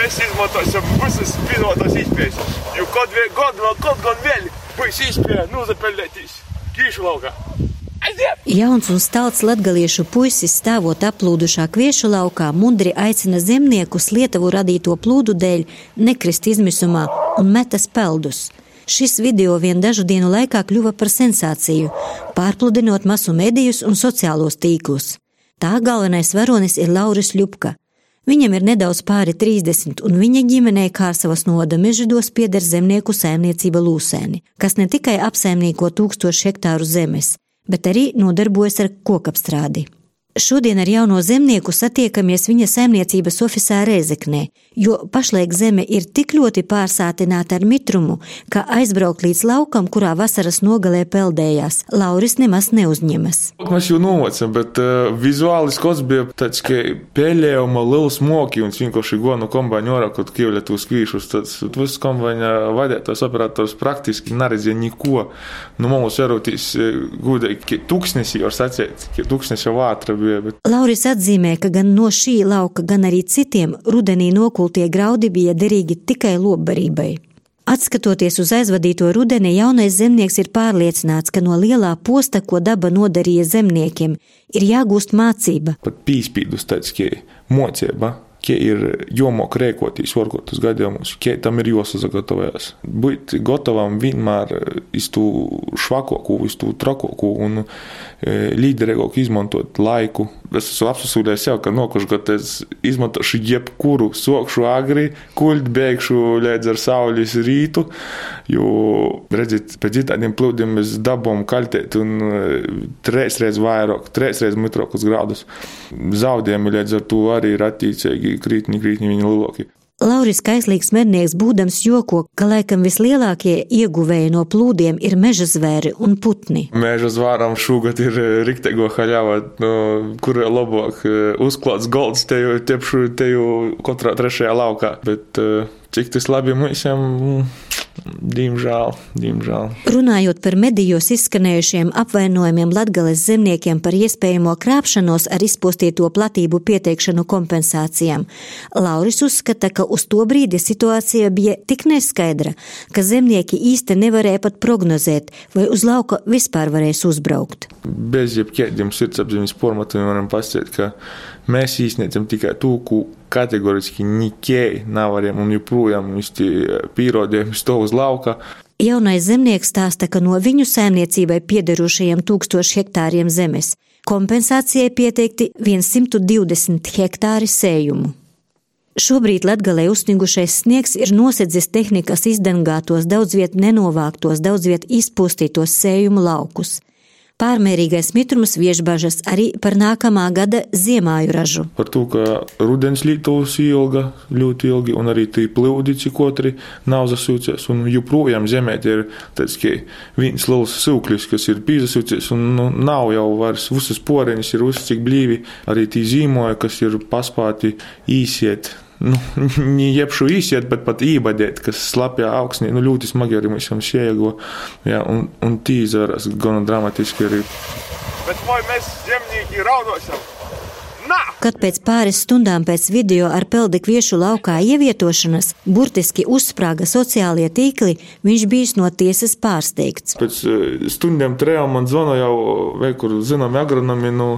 mēs izmantosim visas piedāvātās iespējas. Jo kaut vien, kaut vēl, kaut gan vēl būs iespēja nozapelēties kīšu laukā. Aiziet! Jauns un stalts latgaliešu puisis stāvot aplūdušā kviešu laukā mundri aicina zemniekus Lietuvu radīto plūdu dēļ nekrist izmisumā un metas peldus. Šis video vien dažu dienu laikā kļuva par sensāciju, pārpludinot masu medijus un sociālos tīklus. Tā galvenais varonis ir Lauris Ļupka. Viņam ir nedaudz pāri 30, un viņa ģimenei Kārsavas noda mežģīdos pieder zemnieku saimniecība Lūsēni, kas ne tikai apsaimnieko tūkstošu hektāru zemes, bet arī nodarbojas ar kokapstrādi. Šodien ar jauno zemnieku satiekamies viņa saimniecības oficiālā Rēzeknē, jo pašlaik zeme ir tik ļoti pārsātināta ar mitrumu, ka aizbraukt līdz laukam, kurā vasaras nogalē peldējās, Lauris nemaz neuzņemas. Mēs jau nomocam, bet uh, vizuāli skats bija tāds, ka pēļējuma liels moki un vienkārši gonu kombaiņu orā, kaut kīvļa tūs kvīšus, tad viss kombaiņa vadētājs operators praktiski neredzēja neko. Nu, mums ierūtīs gudīgi tūkstnesī, var sacēt, tūkstnesī vātra bija. Bet... Lauris atzīmē, ka gan no šī lauka, gan arī citiem rudenī nokultie graudi bija derīgi tikai lobbarībai. Atskatoties uz aizvadīto rudeni, jaunais zemnieks ir pārliecināts, ka no lielā posta, ko daba nodarīja zemniekiem, ir jāgūst mācība. Pat pīspīdus tāds, ka mocība Kie ir jāmok rēkoties vargotus gadījumus, kie tam ir jāsagatavojas. Būt gatavam vienmēr iz tū švakoku, iz tū trakoku un e, līderīgāk izmantot laiku. Es esmu apsūdzējis sev, ka nokušu gadu es izmantošu jebkuru, sokšu agri, kuļt, beigšu līdz ar saules rītu, jo, redziet, pēc tādiem plūdiem mēs dabom kaltēt un e, treisreiz vairāk, treisreiz mitrākus grādus. Zaudējumi līdz ar to arī ir attīcīgi krītņi, krītņi viņa lielākie. Lauris Kaislīgs mednieks būdams joko, ka laikam vislielākie ieguvēji no plūdiem ir meža zvēri un putni. Meža zvāram šogad ir eh, riktego haļāva, no kur labāk eh, uzklāts golds te jau, te jau katrā trešajā laukā, bet eh, cik tas labi mums jau. Diemžēl, diemžēl. Runājot par medijos izskanējušiem apvainojumiem Latgales zemniekiem par iespējamo krāpšanos ar izpostīto platību pieteikšanu kompensācijām, Lauris uzskata, ka uz to brīdi situācija bija tik neskaidra, ka zemnieki īsti nevarēja pat prognozēt, vai uz lauka vispār varēs uzbraukt. Bez jebkādiem sirdsapziņas formatiem varam pastāstīt, ka mēs īstenībā tikai to, ko kategoriski nikēji nevaram un joprojām īsti pierādījumi stāv uz lauka. Jaunais zemnieks stāsta, ka no viņu saimniecībai piederošajiem tūkstošu hektāriem zemes kompensācijai pieteikti 120 hektāri sējumu. Šobrīd Latgalē uzsnigušais sniegs ir nosedzis tehnikas izdengātos, daudz viet nenovāktos, daudz viet izpūstītos sējumu laukus. Pārmērīgais mitrums viež bažas arī par nākamā gada ziemāju ražu. Par to, ka rudens lītos ilga, ļoti ilgi, un arī tī plūdi, cik otri nav zasūcies, un joprojām zemē ir tāds, ka viens liels sūklis, kas ir pīzasūcies, un nu, nav jau vairs visas poreņas, ir uzs cik blīvi, arī tī zīmoja, kas ir paspāti īsiet nu, jebšu īsiet, bet pat ībadēt, kas slapjā augsnī, nu, ļoti smagi arī mums šieego, jā, un, un tīzaras gan dramatiski arī. Bet vai mēs zemnieki raudosim? Kad pēc pāris stundām pēc video ar peldekviešu laukā ievietošanas burtiski uzsprāga sociālie tīkli, viņš bijis no tiesas pārsteigts. Pēc eh, stundām trejām man zvana jau veikur zinām agronomi no,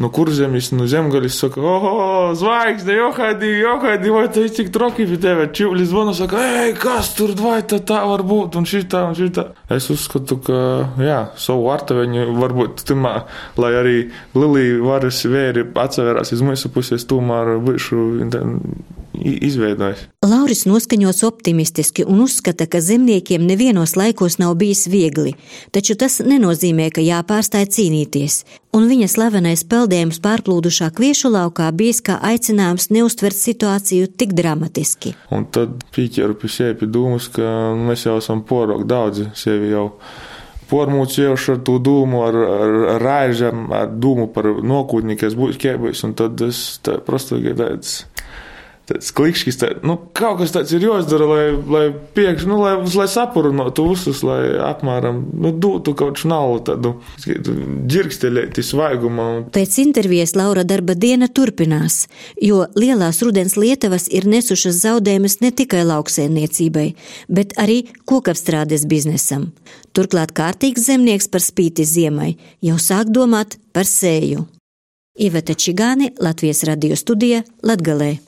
no kurzemis, no zemgalis, saka, oho, zvaigzne, johadi, johadi, vai tai cik troki pie tevi, čiuli zvana, saka, ej, kas tur, vai tā tā var būt, un šitā, un šitā. Es uzskatu, ka, jā, savu vārtaveņu varbūt timā, lai arī Lilī varas vēri atsevērās iz mūsu puses tomēr būšu izveidojis. Lauris noskaņots optimistiski un uzskata, ka zemniekiem nevienos laikos nav bijis viegli, taču tas nenozīmē, ka jāpārstāj cīnīties, un viņa slavenais peldējums pārplūdušā kviešu laukā bijis kā aicinājums neustvert situāciju tik dramatiski. Un tad pīķeru pie sevi pie dūmus, ka mēs jau esam porok daudzi sevi jau pormuciejuši ar tų dūmų, ar, ar, ar raižam, ar dūmų par nokūdnikės būs kēbais, un tad tas tā, prosto gaidāts. Tāds klikšķis, tā, nu, kaut kas tāds ir jāizdara, lai, lai piekš, nu, lai, lai sapurinotu visus, lai apmēram, nu, dotu kaut kādu naudu, tādu ģirgsteļēti svaigumā. Pēc intervijas Laura darba diena turpinās, jo lielās rudens lietavas ir nesušas zaudējumus ne tikai lauksēmniecībai, bet arī kokapstrādes biznesam. Turklāt kārtīgs zemnieks par spīti ziemai jau sāk domāt par sēju. Iveta Čigāni, Latvijas radio studija Latgalē.